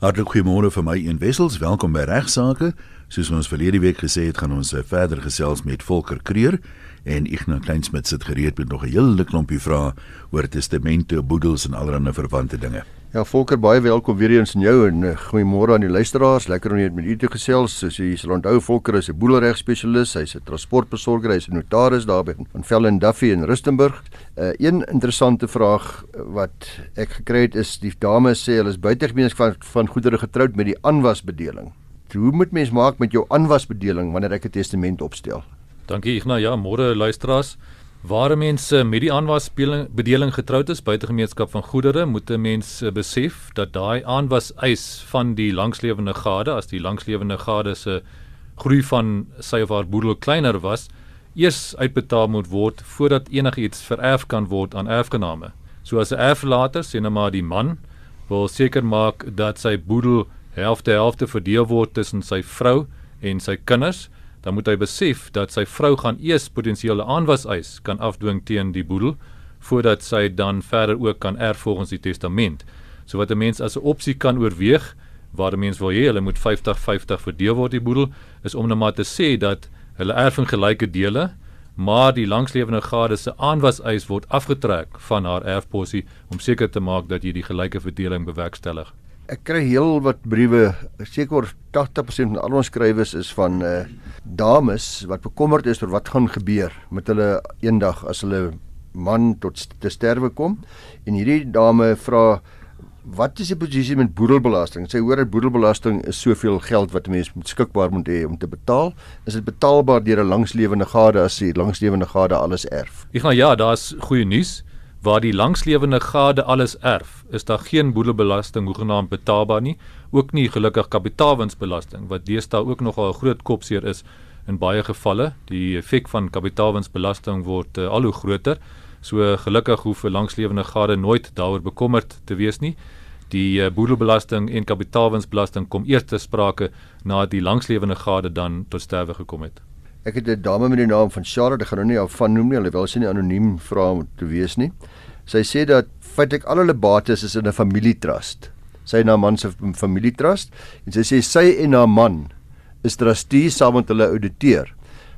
Hartlik goeiemôre vir my een wessels. Welkom by Regsake. Soos ons verlede week gesê het, gaan ons eh, verder gesels met Volker Kreer en Ignas Kleinsmid sit gereed met nog 'n hele klompie vrae oor testamente, boedels en allerlei verwante dinge. Ja, Volker, baie welkom weer eens in jou en uh, goeiemôre aan die luisteraars. Lekker om net met u te gesels. Soos jy sal onthou, Volker is 'n boedelregspesialis. Hy's 'n transportbesorger, hy's 'n notaris daar by van Vellen Duffy in Rustenburg. 'n uh, Een interessante vraag wat ek gekry het is die dame sê hulle is buitegemeens van van goedere getroud met die aanwasbedeling. Hoe moet mens maak met jou aanwasbedeling wanneer ek 'n testament opstel? Dankie Ignas. Ja, môre luisteraars. Waar mense met die aanwasbedeling getroud is buite gemeenskap van goedere, moet 'n mens eh, besef dat daai aanwas eis van die langslewende gade as die langslewende gade se groei van sy of haar boedel kleiner was, eers uitbetaal moet word voordat enigiets vererf kan word aan erfgename. So as 'n erflater, sien nou maar die man, wil seker maak dat sy boedel helfte helfte verdeel word tussen sy vrou en sy kinders dan moet hy besef dat sy vrou gaan eers potensiële aanwas eis kan afdwing teen die boedel voordat sy dan verder ook kan erf volgens die testament. So wat 'n mens as 'n opsie kan oorweeg waar 'n mens wil hê hulle moet 50-50 verdeel word die boedel is om net maar te sê dat hulle erf in gelyke dele maar die langslewende gade se aanwas eis word afgetrek van haar erfposie om seker te maak dat jy die gelyke verdeling bewerkstellig ek kry heel wat briewe, seker 80% van al ons skrywers is van uh dames wat bekommerd is oor wat gaan gebeur met hulle eendag as hulle man tot te sterwe kom. En hierdie dame vra wat is die posisie met boedelbelasting? Sy hoor dat boedelbelasting is soveel geld wat 'n mens beskikbaar moet hê om te betaal. Is dit betaalbaar deur 'n langslewende gade as die langslewende gade alles erf? Ek gaan ja, daar's goeie nuus waar die langslewende gade alles erf, is daar geen boedelbelasting hoegenaamd betaalbaar nie, ook nie gelukkig kapitaalwinsbelasting wat deesdae ook nogal 'n groot kopseer is in baie gevalle. Die effek van kapitaalwinsbelasting word uh, al hoe groter. So gelukkig hoef 'n langslewende gade nooit daaroor bekommerd te wees nie. Die uh, boedelbelasting en kapitaalwinsbelasting kom eers te sprake nadat die langslewende gade dan tot sterwe gekom het. Ek het 'n dame met die naam van Charlotte, ek gaan nou nie haar van noem nie, alhoewel sy nie anoniem vra om te wees nie. Sy sê dat feitelik al hulle bates is in 'n familietrust. Sy en haar man se familietrust en sy sê sy en haar man is trustees saam met hulle ouditeur.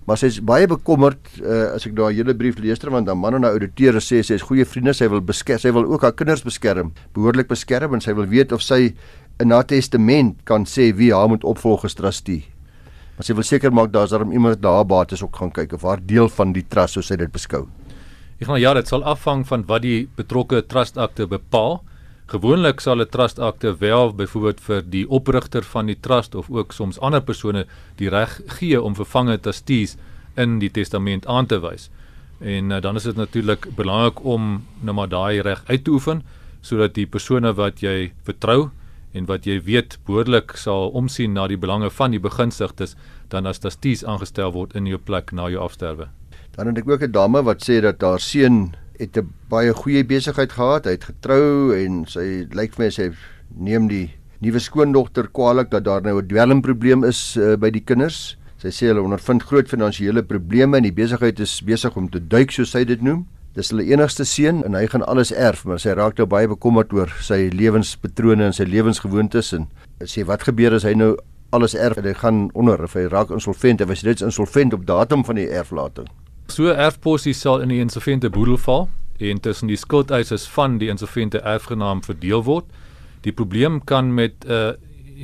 Maar sy is baie bekommerd uh, as ek daai hele brief lees ter want haar man en haar ouditeur sê sy is goeie vriende, sy wil beskerm, sy wil ook haar kinders beskerm, behoorlik beskerm en sy wil weet of sy in haar testament kan sê wie haar moet opvolg as trustee. Maar sy wil seker maak daar's daarom iemand daar bates ook gaan kyk of haar deel van die trust soos sy dit beskou. Ek gaan ja, dit sal afhang van wat die betrokke trust akte bepaal. Gewoonlik sal 'n trust akte wel byvoorbeeld vir die oprigter van die trust of ook soms ander persone die reg gee om vervangende trustees in die testament aan te wys. En uh, dan is dit natuurlik belangrik om nou maar daai reg uit te oefen sodat die persone wat jy vertrou en wat jy weet behoorlik sal omsien na die belange van die beginsigtes dan as trustees aangestel word in jou plek na jou afsterwe. Dan het ek ook 'n dame wat sê dat haar seun het 'n baie goeie besigheid gehad, hy het getrou en sy lyk vir my sy neem die nuwe skoondogter kwaliek dat daar nou 'n dwelmprobleem is uh, by die kinders. Sy sê hulle ondervind groot finansiële probleme en die besigheid is besig om te duik soos sy dit noem. Dis hulle enigste seun en hy gaan alles erf, maar sy raak nou baie bekommerd oor sy lewenspatrone en sy lewensgewoontes en sê wat gebeur as hy nou alles erf en hy gaan onder of hy raak insolvent of hy is insolvent op datum van die erflating. So erfposie sal in die insolvente boedel val en tussen die skuldeisers van die insolvente erfgenaam verdeel word. Die probleem kan met 'n uh,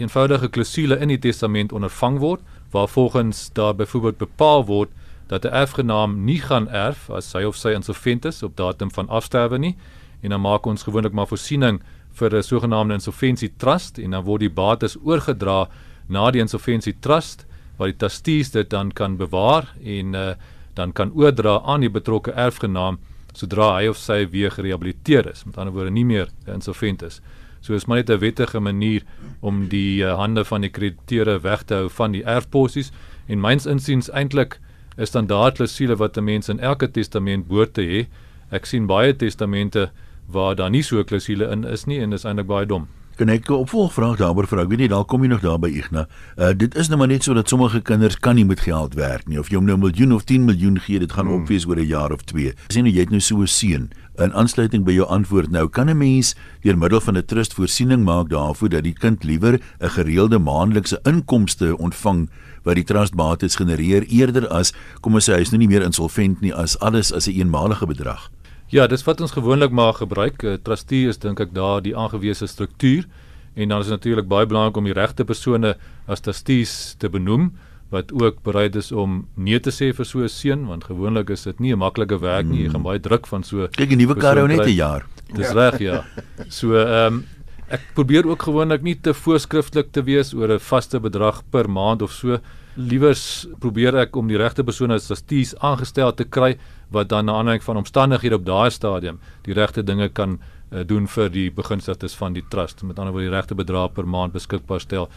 eenvoudige klousule in die testament ondervang word waar volgens daar byvoorbeeld bepaal word dat 'n erfgenaam nie gaan erf as hy of sy insolvent is op datum van afsterwe nie. En dan maak ons gewoonlik maar voorsiening vir 'n sogenaamde insolventie trust en dan word die bates oorgedra na die insolventie trust waar die trustees dit dan kan bewaar en uh, dan kan oordra aan die betrokke erfgenaam sodra hy of sy weer gerehabiliteer is. Met ander woorde nie meer insolvent is. So is maar net 'n wettige manier om die uh, hande van die krediteure weg te hou van die erfposies en myns insiens eintlik 'n standaard klousule wat 'n mens in elke testament behoort te hê. Ek sien baie testamente waar daar nie so 'n klousule in is nie en dis eintlik baie dom. Kan ek 'n opvolgvraag daaroor vra? Ek weet nie dalk kom jy nog daar by Igna. Uh dit is nou maar net so dat sommige kinders kan nie met geld werk nie of jy hom nou 'n miljoen of 10 miljoen gee, dit gaan hmm. opwees oor 'n jaar of 2. Sien nou jy het nou so 'n seun. In aansluiting by jou antwoord nou, kan 'n mens deur middel van 'n trust voorsiening maak daarvoor dat die kind liewer 'n gereelde maandelikse inkomste ontvang wat die trustbates genereer eerder as kom ons sê hy is nou nie meer insolvent nie as alles as 'n een eenmalige bedrag. Ja, dis wat ons gewoonlik maar gebruik. 'n uh, Trustee is dink ek daar die aangewese struktuur en dan is natuurlik baie belangrik om die regte persone as trustees te benoem wat ook bereid is om nee te sê vir so 'n seun want gewoonlik is dit nie 'n maklike werk nie. Jy gaan baie druk van so Kyk, 'n nuwe kar hou net 'n jaar. Dis reg, ja. So ehm um, ek probeer ook gewoonlik nie te voorskrifklik te wees oor 'n vaste bedrag per maand of so. Liewers probeer ek om die regte persone as trustees aangestel te kry wat dan na aanleiding van omstandighede op daai stadium die regte dinge kan uh, doen vir die begunstigdes van die trust met ander woorde die regte bedrag per maand beskikbaar stel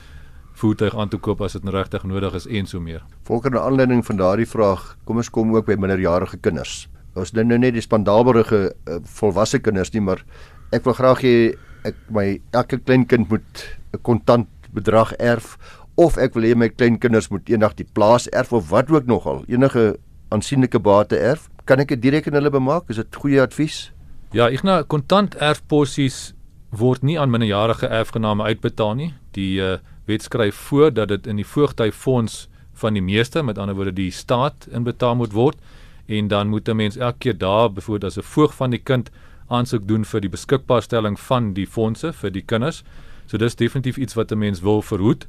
voertuig aan te koop as dit regtig nodig is en so meer. Volgens 'n aanleiding van daardie vraag, kom ons kom ook by minderjarige kinders. Ons doen nou net die spandaalberige uh, volwasse kinders nie, maar ek wil graag hê ek my elke klein kind moet 'n kontant bedrag erf of ek wil hê my klein kinders moet eendag die plaas erf of wat ook nogal enige aansienlike bate erf kan ek dit direk aan hulle bemaak? Is dit goeie advies? Ja, ek na kontant erfpossies word nie aan minderjarige erfgename uitbetaal nie. Die uh, wet skryf voor dat dit in die voogtyfonds van die meeste, met ander woorde die staat inbetaal moet word en dan moet 'n mens elke keer daar byvoorbeeld as 'n voog van die kind aansoek doen vir die beskikbaarstelling van die fondse vir die kinders. So dis definitief iets wat 'n mens wil verhoed.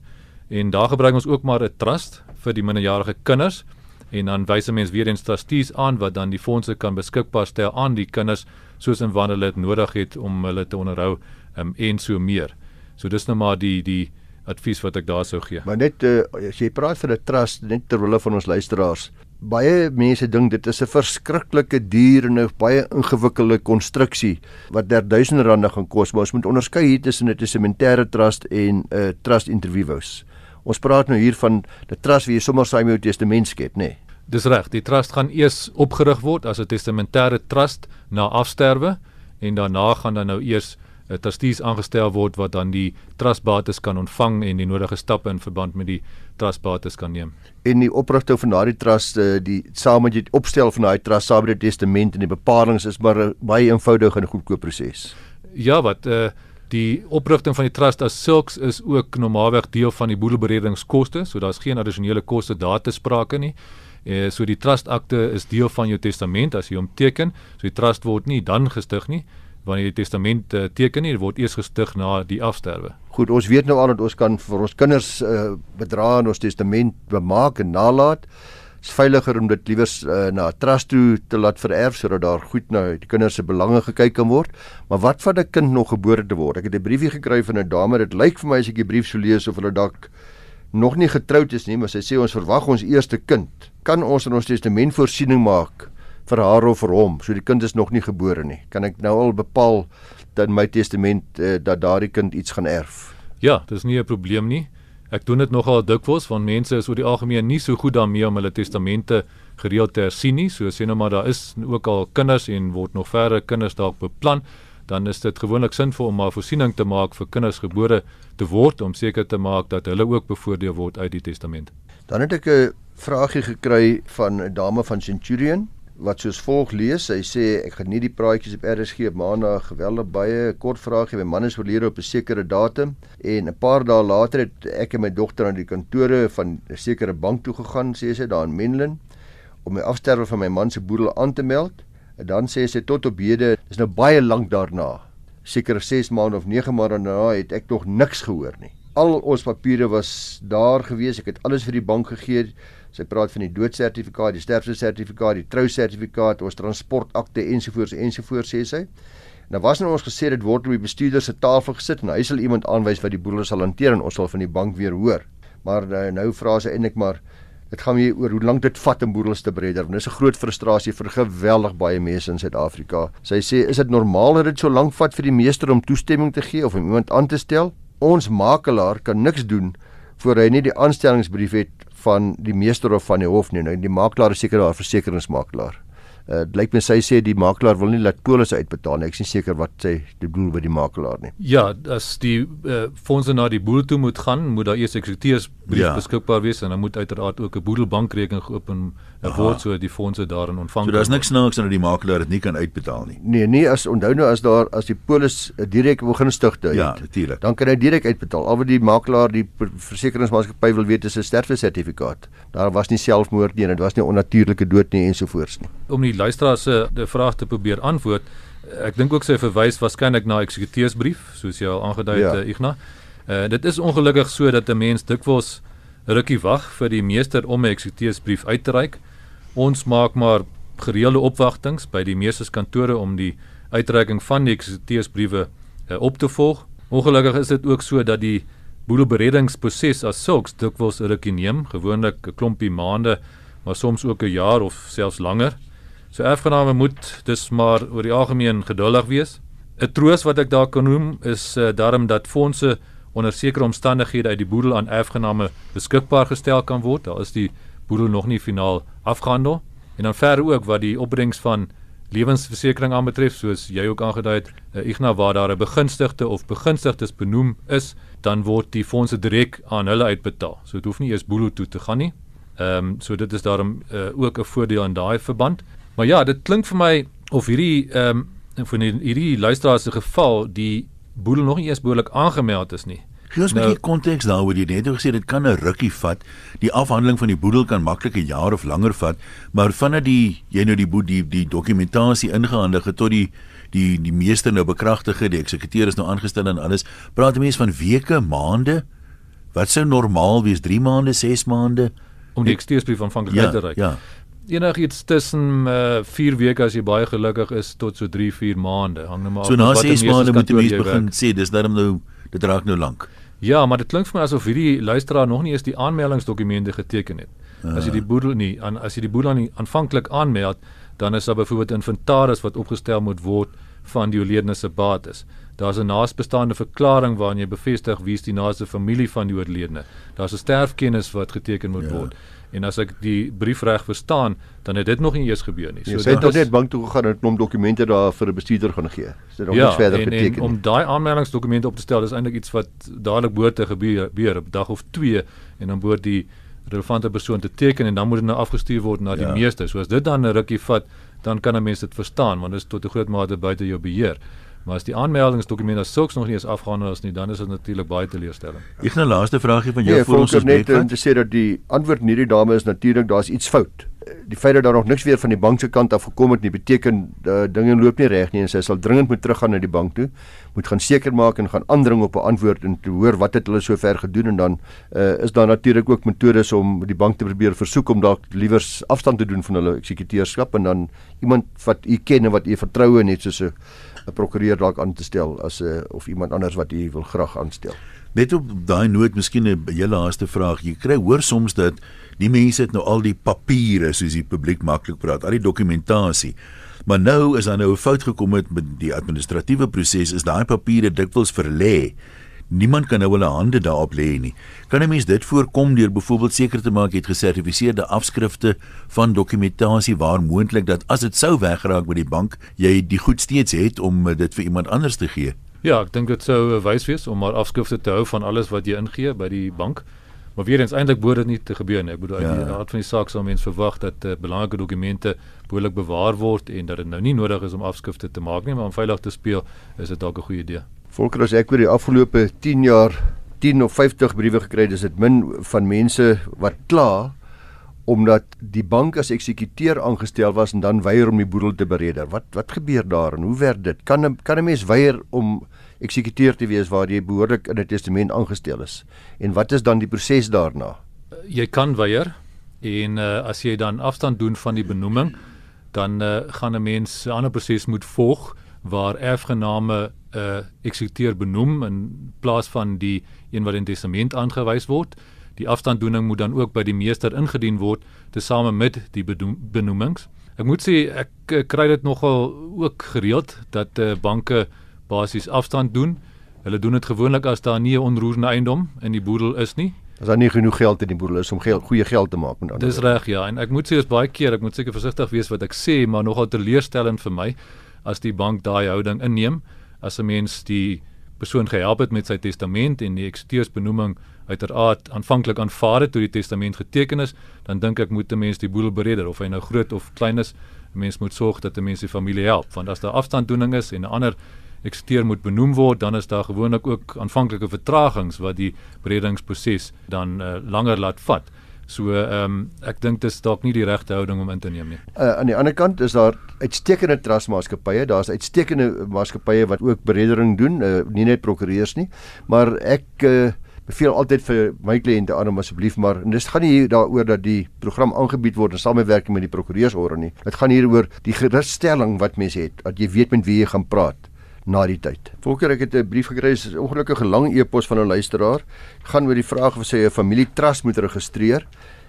En daar gebruik ons ook maar 'n trust vir die minderjarige kinders en dan wys 'n mens weer eens trustees aan wat dan die fondse kan beskikbaar stel aan die kinders soos en wanneer hulle dit nodig het om hulle te onderhou um, en so meer. So dis nou maar die die advies wat ek daar sou gee. Maar net uh, as jy praat van 'n trust net ter wille van ons luisteraars, baie mense dink dit is 'n verskriklike duur en 'n baie ingewikkelde konstruksie wat der duisende rande gaan kos, maar ons moet onderskei hier tussen 'n testamentêre trust en 'n uh, trust inter vivos. Ons praat nou hier van 'n trust wie jy sommer saam jou testament skep, nê? Nee. Dis reg, die trust gaan eers opgerig word as 'n testamentêre trust na afsterwe en daarna gaan dan nou eers 'n trustees aangestel word wat dan die trustbates kan ontvang en die nodige stappe in verband met die trustbates kan neem. En die oprigting van daardie trust, eh, die saam met die opstel van daai trust saam met die testament en die bepalinge is maar 'n baie eenvoudige en goedkoop proses. Ja, wat uh Die oprigting van die trust as sulks is ook normaalweg deel van die boedelberedingskoste, so daar's geen addisionele koste daar te sprake nie. Eh so die trust akte is deel van jou testament as jy hom teken. So die trust word nie dan gestig nie wanneer die testament uh, teken nie, word eers gestig na die afsterwe. Goed, ons weet nou al dat ons kan vir ons kinders uh, bedrae in ons testament bemaak en nalat is veiliger om dit liewers uh, na 'n trust toe te laat vererf sodat daar goed na die kinders se belange gekyk kan word. Maar wat van 'n kind nog gebore te word? Ek het 'n briefie gekry van 'n dame. Dit lyk vir my as ek die brief so lees of hulle dalk nog nie getroud is nie, maar sy sê ons verwag ons eerste kind. Kan ons in ons testament voorsiening maak vir haar of vir hom? So die kind is nog nie gebore nie. Kan ek nou al bepaal dat in my testament uh, dat daardie kind iets gaan erf? Ja, dis nie 'n probleem nie. Ek doen dit nogal dikwels want mense is oor die algemeen nie so goed daarmee om hulle testamente gereeld te hersien nie. So sê nou maar daar is ook al kinders en word nog verder kinders dalk beplan, dan is dit gewoonlik sinvol om maar voorsiening te maak vir kinders gebore te word om seker te maak dat hulle ook bevoordeel word uit die testament. Dan het ek 'n vraagie gekry van 'n dame van Centurion wat soos volg lees. Hy sê ek gaan nie die praatjies op RSG op maandag geweldig baie kort vraagie. My man is oorlede op 'n sekere datum en 'n paar dae later het ek en my dogter aan die kantore van 'n sekere bank toe gegaan, sê sy daar in Menlyn om my afsterwe van my man se boedel aan te meld. En dan sê sy tot op hede, dis nou baie lank daarna. Seker 6 maande of 9 maande daarna het ek nog niks gehoor nie. Al ons papiere was daar gewees. Ek het alles vir die bank gegee. Sy praat van die doodsertifikaat, die sterftesertifikaat, die trousertifikaat, ons transportakte ensovoorts ensovoorts sê sy. Nou was nou ons gesê dit word op die bestuurder se tafel gesit en hy sal iemand aanwys wat die boedel sal hanteer en ons sal van die bank weer hoor. Maar nou, nou vra sy eintlik maar dit gaan hier oor hoe lank dit vat om boedels te breder. Dis 'n groot frustrasie vir geweldig baie mense in Suid-Afrika. Sy sê is dit normaal dat dit so lank vat vir die meester om toestemming te gee of om iemand aan te stel? Ons makelaar kan niks doen voor hy nie die aanstellingsbrief het van die meester of van die hof nie. Nou die makelaar is seker daar versekeringsmakelaar. Uh, dit lyk my sy sê die makelaar wil nie laat polisse uitbetaal nie. Ek is nie seker wat sy bedoel by die makelaar nie. Ja, as die uh, fondse na die boedel toe moet gaan, moet daar eers eksekuteursbrief ja. beskikbaar wees en dan moet uiteraard ook 'n boedelbankrekening geopen word sodat die fondse daarin ontvang. So daar's niks snaaks dat die makelaar dit nie kan uitbetaal nie. Nee, nee, as onthou nou as daar as die polis direk begunstigde het. Ja, natuurlik. Dan kan hy direk uitbetaal. Al wat die makelaar die versekeringsmaatskappy wil weet is 'n sterftesertifikaat. Daar was nie selfmoord nie en dit was nie onnatuurlike dood nie ensovoorts nie. Om die luisteraar se vraag te probeer antwoord, ek dink ook sy verwys waarskynlik na eksekuteursbrief, soos jy al aangedui het, ja. uh, Ignas. Uh, dit is ongelukkig so dat 'n mens dikwels rukkie wag vir die meester om 'n eksekuteursbrief uit te reik. Ons maak maar gereelde opwagtings by die meesterskantore om die uitreiking van die eksekuteursbriewe uh, op te volg. Ongelukkig is dit ook so dat die boedelbereddingsproses as sulks dikwels 'n rukkie neem, gewoonlik 'n klompie maande, maar soms ook 'n jaar of selfs langer. So erfgename moet dus maar oor die algemeen geduldig wees. 'n Troos wat ek daar kan noem is uh, daarom dat fondse onder sekere omstandighede uit die boedel aan erfgename beskikbaar gestel kan word. Daar is die boedel nog nie finaal afgehandel. En dan verder ook wat die opbrengs van lewensversekering aanbetref, soos jy ook aangedui het, uh, Ignas waar daar 'n begunstigde of begunstigdes benoem is, dan word die fondse direk aan hulle uitbetaal. So dit hoef nie eers boelo toe te gaan nie. Ehm um, so dit is daarom uh, ook 'n voordeel in daai verband. Maar ja, dit klink vir my of hierdie ehm um, vir hierdie luisteraar se geval die boedel nog nie eers behoorlik aangemeld is nie. Gee ons 'n nou, bietjie konteks daaroor. Jy het net gesê dit kan 'n rukkie vat. Die afhandeling van die boedel kan maklik 'n jaar of langer vat, maar vanaf die jy nou die boedel die, die dokumentasie ingehandig het tot die die die meester nou bekragtige, die eksekuteur is nou aangestel en alles. Praat mense van weke, maande? Wat sou normaal wees? 3 maande, 6 maande om die ekstreesbrief aanvanklik ja, uit te reik. Ja. Enigiets tussen 4 uh, weke as jy baie gelukkig is tot so 3, 4 maande. Hang nou maar so af. So na 6 maande moet jy begin sê dis daarom nou dit raak nou lank. Ja, maar dit klink vir my asof hierdie luisteraar nog nie eens die aanmeldingsdokumente geteken het. Uh. As jy die boedel nie aan as jy die boedel nie aanvanklik aanmeld, dan is daar byvoorbeeld inventaris wat opgestel moet word van die oorledene se bates. Daar's 'n naasbestaande verklaring waarin jy bevestig wie is die naaste familie van die oorledene. Daar's 'n sterfkennis wat geteken moet ja. word. En as ek die brief reg verstaan, dan het dit nog nie eers gebeur nie. So jy het net bank toe gegaan en 'n klomp dokumente daar vir 'n bestuurder gaan gee. Dit nog ja, nie verder en, geteken nie. Om daai aanmeldingsdokumente op te stel is eintlik iets wat dadelik behoort te gebeur, gebeur op dag of 2 en dan behoort die relevante persoon te teken en dan moet dit nou afgestuur word na die ja. meester. So as dit dan 'n rukkie vat, dan kan 'n mens dit verstaan want dit is tot 'n groot mate buite jou beheer. Maar as die aanmeldingsdokument as sulks nog nie eens afgehandel is nie, dan is dit natuurlik baie teleurstellend. Ek het 'n laaste vraagie van jou nee, vir ons net om te sê dat die antwoord in hierdie dame is natuurlik daar's iets fout. Die feit dat daar nog niks weer van die bank se kant af gekom het nie, beteken uh, dinge loop nie reg nie en sy sal dringend moet teruggaan na die bank toe, moet gaan seker maak en gaan aandring op 'n antwoord en hoor wat het hulle sover gedoen en dan uh, is daar natuurlik ook metodes om die bank te probeer versoek om dalk liewers afstand te doen van hulle eksekuteurskap en dan iemand wat u ken en wat u vertroue in het soos 'n 'n prokureur dalk aan te stel as 'n uh, eh, of iemand anders wat jy wil graag aanstel. Net op daai noot miskien 'n hele laaste vraag. Jy kry hoor soms dat die mense het nou al die papiere soos die publiek maklik praat, al die dokumentasie. Maar nou is daar nou 'n fout gekom met die administratiewe proses is daai papiere dikwels verlê Niemand kan nou hulle hande daarop lê nie. Kan 'n mens dit voorkom deur byvoorbeeld seker te maak jy het gesertifiseerde afskrifte van dokumentasie waar moontlik dat as dit sou weggeraak by die bank, jy die goed steeds het om dit vir iemand anders te gee? Ja, ek dink dit sou wys wees om maar afskrifte te hou van alles wat jy ingee by die bank. Maar weer eens eintlik behoort dit nie te gebeur nie. Ek bedoel ja. in die aard van die saak sou mens verwag dat uh, belangrike dokumente behoorlik bewaar word en dat dit nou nie nodig is om afskrifte te maak nie, maar om veilig te speel is dit dalk 'n goeie idee. Volker as ek oor die afgelope 10 jaar 10 of 50 briewe gekry het, is dit min van mense wat kla omdat die bank as eksekuteur aangestel was en dan weier om die boedel te bereder. Wat wat gebeur daar en hoe werk dit? Kan kan 'n mens weier om eksekuteur te wees waar jy behoorlik in 'n testament aangestel is? En wat is dan die proses daarna? Jy kan weier en uh, as jy dan afstand doen van die benoeming, dan uh, gaan 'n mens 'n ander proses moet volg waar erfgename 'n uh, eksekuteur benoem in plaas van die een wat in testament aangewys word. Die afstanddoening moet dan ook by die meester ingedien word tesame met die benoemings. Ek moet sê ek uh, kry dit nogal ook gereeld dat uh, banke basies afstand doen. Hulle doen dit gewoonlik as daar nie 'n onroerende eiendom in die boedel is nie. As daar nie genoeg geld in die boedel is om geld, goeie geld te maak met ander. Dis reg ja en ek moet sê dis baie keer ek moet seker versigtig wees wat ek sê maar nogal teleurstellend vir my as die bank daai houding inneem as 'n mens die persoon gehelp het met sy testament en die eksteursbenoeming uiteraard aanvanklik aanvaar het toe die testament geteken is, dan dink ek moet 'n mens die boedel bereder of hy nou groot of klein is, 'n mens moet sorg dat 'n mens die familie help want as daar afstanddoening is en 'n ander eksteur moet benoem word, dan is daar gewoonlik ook aanvanklike vertragings wat die beredingsproses dan uh, langer laat vat. So ehm um, ek dink dis dalk nie die regte houding om in te neem nie. Uh, aan die ander kant is daar uitstekende trustmaatskappye, daar's uitstekende maatskappye wat ook beredering doen, uh, nie net prokureurs nie, maar ek uh, beveel altyd vir my kliënte aan om asseblief maar en dis gaan nie hier daaroor dat die program aangebied word in samewerking met die prokureursorde nie. Dit gaan hier oor die gerusstelling wat mense het dat jy weet met wie jy gaan praat na die tyd. Volker ek het 'n brief gekry, is 'n ongelukkige lang e-pos van 'n luisteraar. Gaan oor die vraag of sy 'n familietrust moet registreer.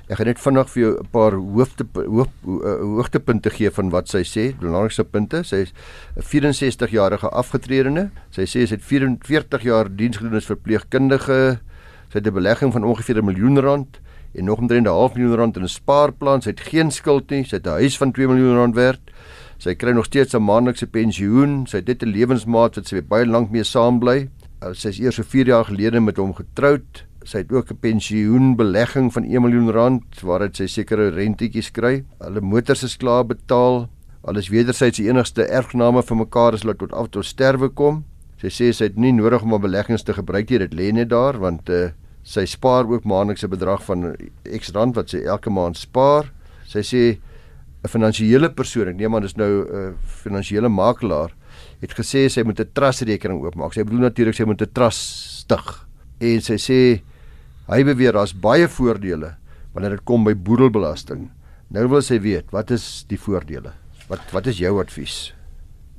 Ek gaan net vinnig vir jou 'n paar hoofde hoof, uh, hoogtepunte gee van wat sy sê, belangrikste punte. Sy is 'n 64-jarige afgetredene. Sy sê sy het 44 jaar diens gedoen as verpleegkundige. Sy het 'n belegging van ongeveer 'n miljoen rand en nog omtrent 'n half miljoen rand in 'n spaarplan. Sy het geen skuld nie. Sy het 'n huis van 2 miljoen rand werd. Sy kry nog steeds 'n maandelikse pensioen. Sy het dit 'n lewensmaat wat sy baie lank mee saam bly. Uh, sy is eers so 4 jaar gelede met hom getroud sy het ook 'n pensioenbelegging van 1 miljoen rand waaruit sy sekere rentetjies kry. Hulle motors is klaar betaal. Alles wederzijds die enigste erfgename vir mekaar is dat tot af tot sterwe kom. Sy sê sy het nie nodig om haar beleggings te gebruik nie, dit lê net daar want uh, sy spaar ook maandelikse bedrag van X rand wat sy elke maand spaar. Sy sê 'n finansiële persoon, ek neem aan dis nou 'n uh, finansiële makelaar, het gesê sy moet 'n trust rekening oopmaak. Sy bedoel natuurlik sy moet 'n trust stig. En sy sê Hy beweer daar's baie voordele wanneer dit kom by boedelbelasting. Nou wil sy weet, wat is die voordele? Wat wat is jou advies?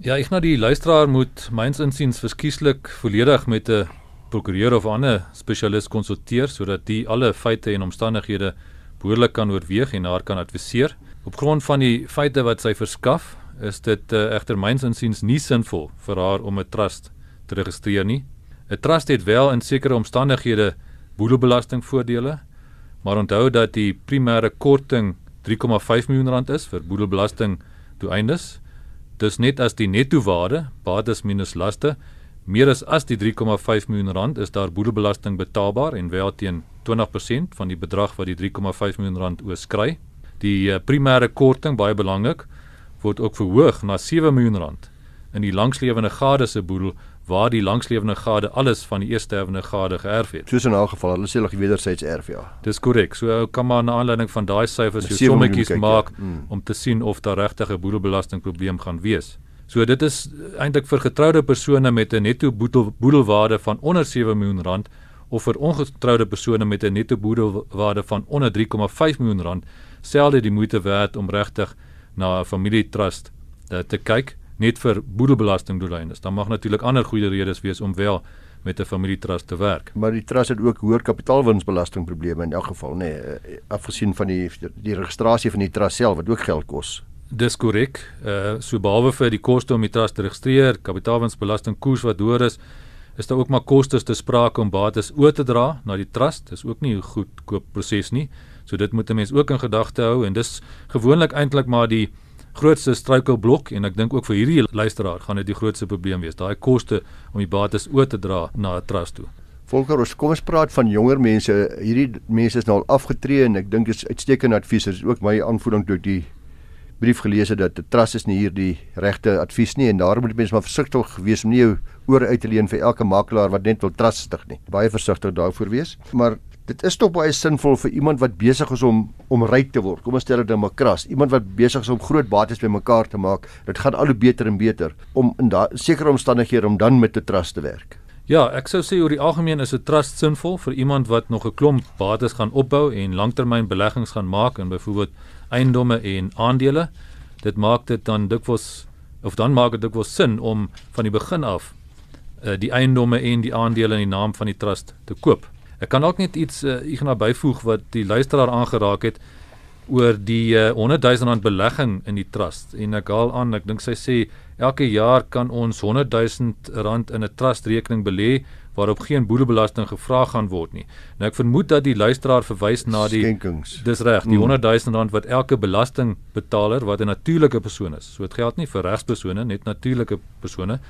Ja, ek nou die luisteraar moet myns insiens verskieslik volledig met 'n prokureur of ander spesialis konsulteer sodat die alle feite en omstandighede behoorlik kan oorweeg en haar kan adviseer. Op grond van die feite wat sy verskaf, is dit uh, egter myns insiens nie sinvol vir haar om 'n trust te registreer nie. 'n Trust het wel in sekere omstandighede boedelbelastingvoordele, maar onthou dat die primêre korting 3,5 miljoen rand is vir boedelbelasting doeleindes. Dis net as die netto waarde, bates minus laste, meer as as die 3,5 miljoen rand is daar boedelbelasting betaalbaar en wel teen 20% van die bedrag wat die 3,5 miljoen rand oorskry. Die uh, primêre korting baie belangrik word ook verhoog na 7 miljoen rand in die langslewende gade se boedel waar die langslewende gade alles van die eerstervende gade geërf het. Soos in 'n geval, hulle sê hulle wederzijds erf ja. Dis korrek. So ou kan maar na aanleiding van daai syfers jou sommetjies maak ja. mm. om te sien of daar regtig 'n boedelbelastingprobleem gaan wees. So dit is eintlik vir getroude persone met 'n netto boedel, boedelwaarde van onder 7 miljoen rand of vir ongetroude persone met 'n netto boedelwaarde van onder 3,5 miljoen rand selde die moeite werd om regtig na 'n familietrust te, te kyk net vir boedelbelasting doeleindes. Dan mag natuurlik ander goeie redes wees om wel met 'n familietrust te werk. Maar die trust het ook hoër kapitaalwinsbelasting probleme in elk geval, nê, nee, afgesien van die die registrasie van die trust self wat ook geld kos. Dis korrek. Uh so behalwe vir die koste om die trust te registreer, kapitaalwinsbelasting koers wat hoër is, is daar ook maar kostes te sprake om bates oor te dra na die trust. Dis ook nie 'n goedkoop proses nie. So dit moet 'n mens ook in gedagte hou en dis gewoonlik eintlik maar die grootste struikelblok en ek dink ook vir hierdie luisteraar gaan dit die grootste probleem wees, daai koste om die bates oor te dra na 'n trust toe. Volker, ons kom ons praat van jonger mense. Hierdie mense is nou al afgetree en ek dink dit is uitstekende advies. Dit is ook my aanvoering toe die brief gelees het dat 'n trust is nie hier die regte advies nie en daarom moet mense maar versigtig wees om nie jou oor uit te leen vir elke makelaar wat net wil trustig nie. Baie versigtig daarvoor wees. Maar dit is tog baie sinvol vir iemand wat besig is om om ryk te word. Kom ons stel dit nou maar kras. Iemand wat besig is om groot bates bymekaar te maak. Dit gaan al hoe beter en beter om in daai sekere omstandighede om dan met 'n trust te werk. Ja, ek sou sê oor die algemeen is 'n trust sinvol vir iemand wat nog 'n klomp bates gaan opbou en langtermynbeleggings gaan maak in byvoorbeeld eiendomme en aandele. Dit maak dit dan dikwels of dan maak dit dikwels sin om van die begin af uh, die eiendomme en die aandele in die naam van die trust te koop. Ek kan ook net iets uh, hier na byvoeg wat die luisteraar aangeraak het oor die uh, 100 000 rand belegging in die trust en ek haal aan ek dink sy sê elke jaar kan ons 100 000 rand in 'n trust rekening belê waarop geen boedelbelasting gevra gaan word nie. Nou ek vermoed dat die luisteraar verwys na die skenkings. Dis reg, die Mm. 100 000 rand wat elke belastingbetaler wat 'n natuurlike persoon is. So dit geld nie vir regspersone, net natuurlike persone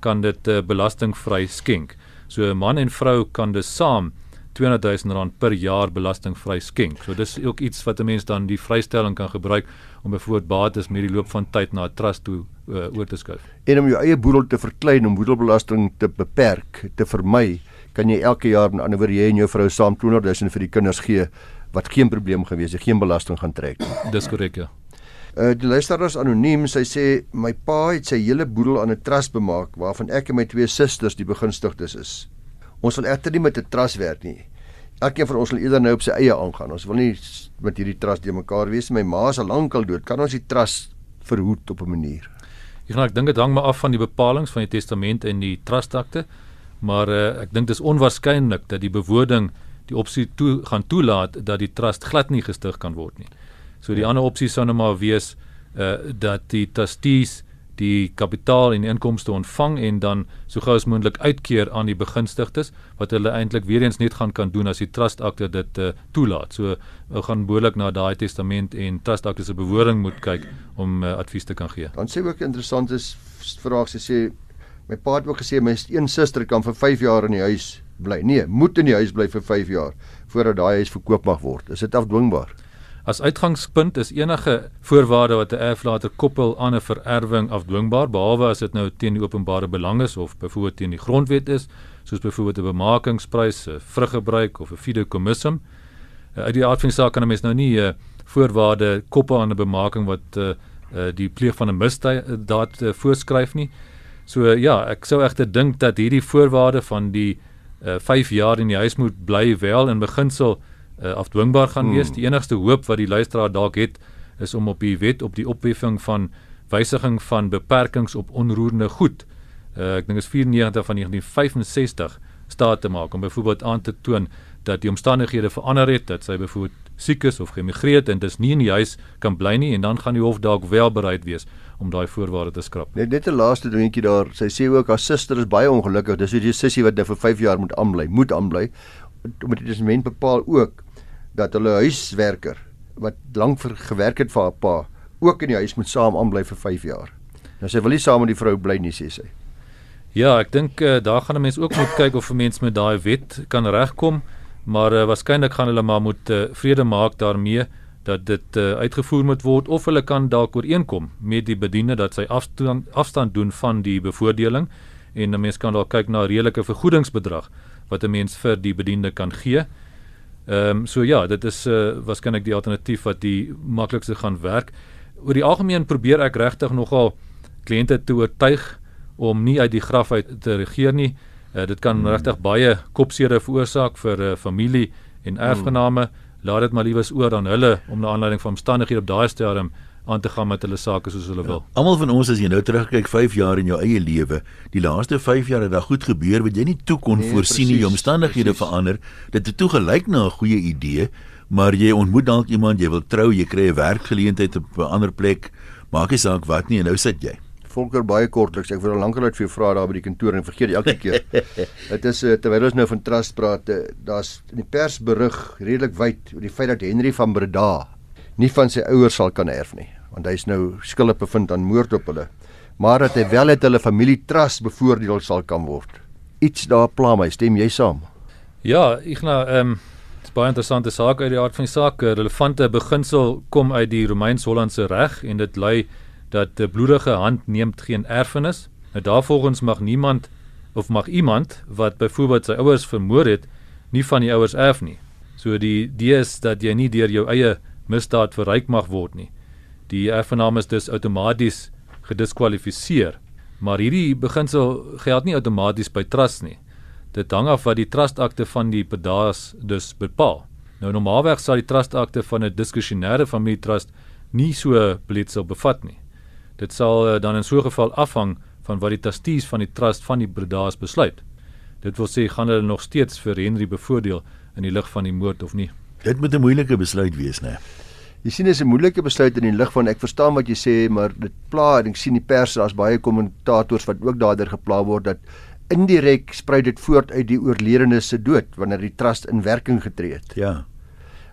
kan dit uh, belastingvry skenk. So 'n man en vrou kan dus saam 200 000 rand per jaar belastingvry skenk. So dis ook iets wat 'n mens dan die vrystelling kan gebruik om byvoorbeeld bates met die loop van tyd na 'n trust toe uh, oor te skuif. En om jou eie boedel te verklein om boedelbelasting te beperk, te vermy, kan jy elke jaar met ander woorde jy en jou vrou saam 200 000 vir die kinders gee wat geen probleem gewees het, geen belasting gaan trek nie. Dis korrek ja. Uh die luisteraar is anoniem. Sy sê my pa het sy hele boedel aan 'n trust bemaak waarvan ek en my twee susters die begunstigdes is. Ons wil egter nie met 'n trust werk nie. Elkeen van ons wil eerder nou op sy eie aangaan. Ons wil nie met hierdie trust de mekaar wees. My ma is al lankal dood. Kan ons die trust verhoed op 'n manier? Gaan ek dink dit hang maar af van die bepalinge van die testament en die trustakte, maar uh, ek dink dis onwaarskynlik dat die bewoording die opsie toe gaan toelaat dat die trust glad nie gestig kan word nie. So die ja. ander opsie sou nou maar wees uh dat die trustees die kapitaal en die inkomste ontvang en dan so gou as moontlik uitkeer aan die begunstigdes wat hulle eintlik weer eens net gaan kan doen as die trustakte dit uh, toelaat. So ou gaan behoorlik na daai testament en trustakte se bewoording moet kyk om uh, advies te kan gee. Dan sê ook 'n interessante s- vraag. Sy sê my pa het ook gesê my een suster kan vir 5 jaar in die huis bly. Nee, moet in die huis bly vir 5 jaar voordat daai huis verkoop mag word. Is dit afdwingbaar? As uitgangspunt is enige voorwaarde wat 'n erflater koppel aan 'n vererwing afdwingbaar behalwe as dit nou teen die openbare belang is of byvoorbeeld teen die grondwet is, soos byvoorbeeld 'n bemakingsprys, 'n vruggebruik of 'n fideikommissum. Uh, uit die aard van die saak kan 'n mens nou nie 'n uh, voorwaarde koppel aan 'n bemaking wat uh, uh, die pleeg van 'n misdaad uh, voorskryf nie. So uh, ja, ek sou egter dink dat hierdie voorwaarde van die uh, 5 jaar in die huis moet bly wel in beginsel uh, afdwingbaar gaan wees. Hmm. Die enigste hoop wat die luisteraar dalk het is om op die wet op die opheffing van wysiging van beperkings op onroerende goed. Uh, ek dink dit is 94 van 1965 staat te maak om byvoorbeeld aan te toon dat die omstandighede verander het, dat sy byvoorbeeld siek is of geëmigreer het en dis nie in die huis kan bly nie en dan gaan die hof dalk wel bereid wees om daai voorwaarde te skrap. Net net 'n laaste dingetjie daar. Sy sê ook haar suster is baie ongelukkig. Dis hoe die sussie wat nou vir 5 jaar moet aanbly, moet aanbly. Omdat die testament bepaal ook dat hulle huiswerker wat lank vir gewerk het vir haar pa ook in die huis moet saam aanbly vir 5 jaar. Nou sy wil nie saam met die vrou bly nie, sê sy. Ja, ek dink uh, daar gaan 'n mens ook moet kyk of 'n mens met daai wet kan regkom, maar uh, waarskynlik gaan hulle maar moet uh, vrede maak daarmee dat dit uh, uitgevoer moet word of hulle kan dalk ooreenkom met die bediende dat sy afstand afstand doen van die bevoordeling en 'n mens kan dalk kyk na 'n redelike vergoedingsbedrag wat 'n mens vir die bediende kan gee. Ehm um, so ja, dit is uh, waarskynlik die alternatief wat die maklikste gaan werk. Oor die algemeen probeer ek regtig nogal kliënte te oortuig om nie uit die graf uit te regeer nie. Uh, dit kan hmm. regtig baie kopseere veroorsaak vir 'n uh, familie en erfgename. Hmm. Laat dit maar liewes oor aan hulle om na aanleiding van omstandighede op daai stadium aan te gaan met hulle sake soos hulle wil. Ja, Almal van ons as jy nou terugkyk 5 jaar in jou eie lewe, die laaste 5 jaar het daar goed gebeur wat jy nie toe kon Nee, voorsien nie, jou omstandighede presies. verander. Dit het toe gelyk na 'n goeie idee, maar jy ontmoet dalk iemand, jy wil trou, jy kry 'n werkgeleentheid op 'n ander plek, maak nie saak wat nie en nou sit jy. Volker baie kortliks. Ek wil al lankal uit vir jou vra daar by die kantoor en vergeet elke keer. Dit is uh, terwyl ons nou van trust praat, uh, daar's in die pers berig redelik wyd oor die feit dat Henry van Breda nie van sy ouers sal kan erf nie, want hy's nou skuldig bevind aan moord op hulle. Maar dat hy wel uit hulle familie trust bevoordeel sal kan word. Iets daar pla my, stem jy saam? Ja, ek nou ehm um, dis baie interessante saak uit die aard van die saak. 'n Relevante beginsel kom uit die Romeins-Hollandse reg en dit lui dat 'n bloedige hand neem geen erfenis. Nou daarvolgens mag niemand of mag iemand wat byvoorbeeld sy ouers vermoor het, nie van die ouers erf nie. So die idee is dat jy nie deur jou eie misdaad verryk mag word nie. Die erfgenaam is dus outomaties gediskwalifiseer. Maar hierdie beginsel geld nie outomaties by trust nie. Dit hang af wat die trustakte van die pedaas dus bepaal. Nou normaalweg sal die trustakte van 'n diskresionêre familietrust nie so beletsel bevat nie. Dit sal uh, dan in so 'n geval afhang van wat die trustees van die trust van die pedaas besluit. Dit wil sê gaan hulle nog steeds vir Henry bevoordeel in die lig van die moord of nie. Dit moet 'n moeilike besluit wees, né? Jy sien dis 'n moeilike besluit in die lig van ek verstaan wat jy sê, maar dit pla en ek sien die pers daar's baie kommentators wat ook daardeur gepla word dat indirek spruit dit voort uit die oorledene se dood wanneer die trust in werking getree het. Ja.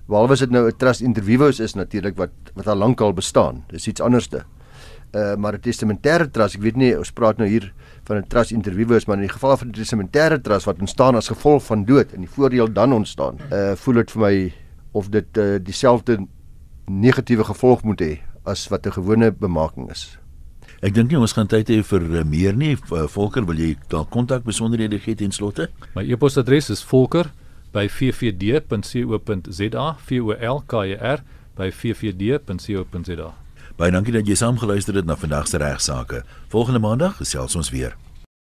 Behalwe as dit nou 'n trust interviews is natuurlik wat wat al lankal bestaan. Dis iets anderste. Uh maar 'n testamentêre trust, ek weet nie ons praat nou hier van 'n trust interviews, maar in die geval van 'n testamentêre trust wat ontstaan as gevolg van dood en die voordeel dan ontstaan. Uh voel dit vir my of dit uh, dieselfde negatiewe gevolg moet hê as wat 'n gewone bemaking is. Ek dink nie ons gaan tyd hê vir uh, meer nie. Uh, Volker, wil jy dalk kontak besonderhede gee ten slotte? My e-posadres is volker@ffd.co.za, V O L K E R by ffd.co.za. Baie dankie dat jy saamgeluister het na vandag se regsaake. Volgende maandag gesels ons weer.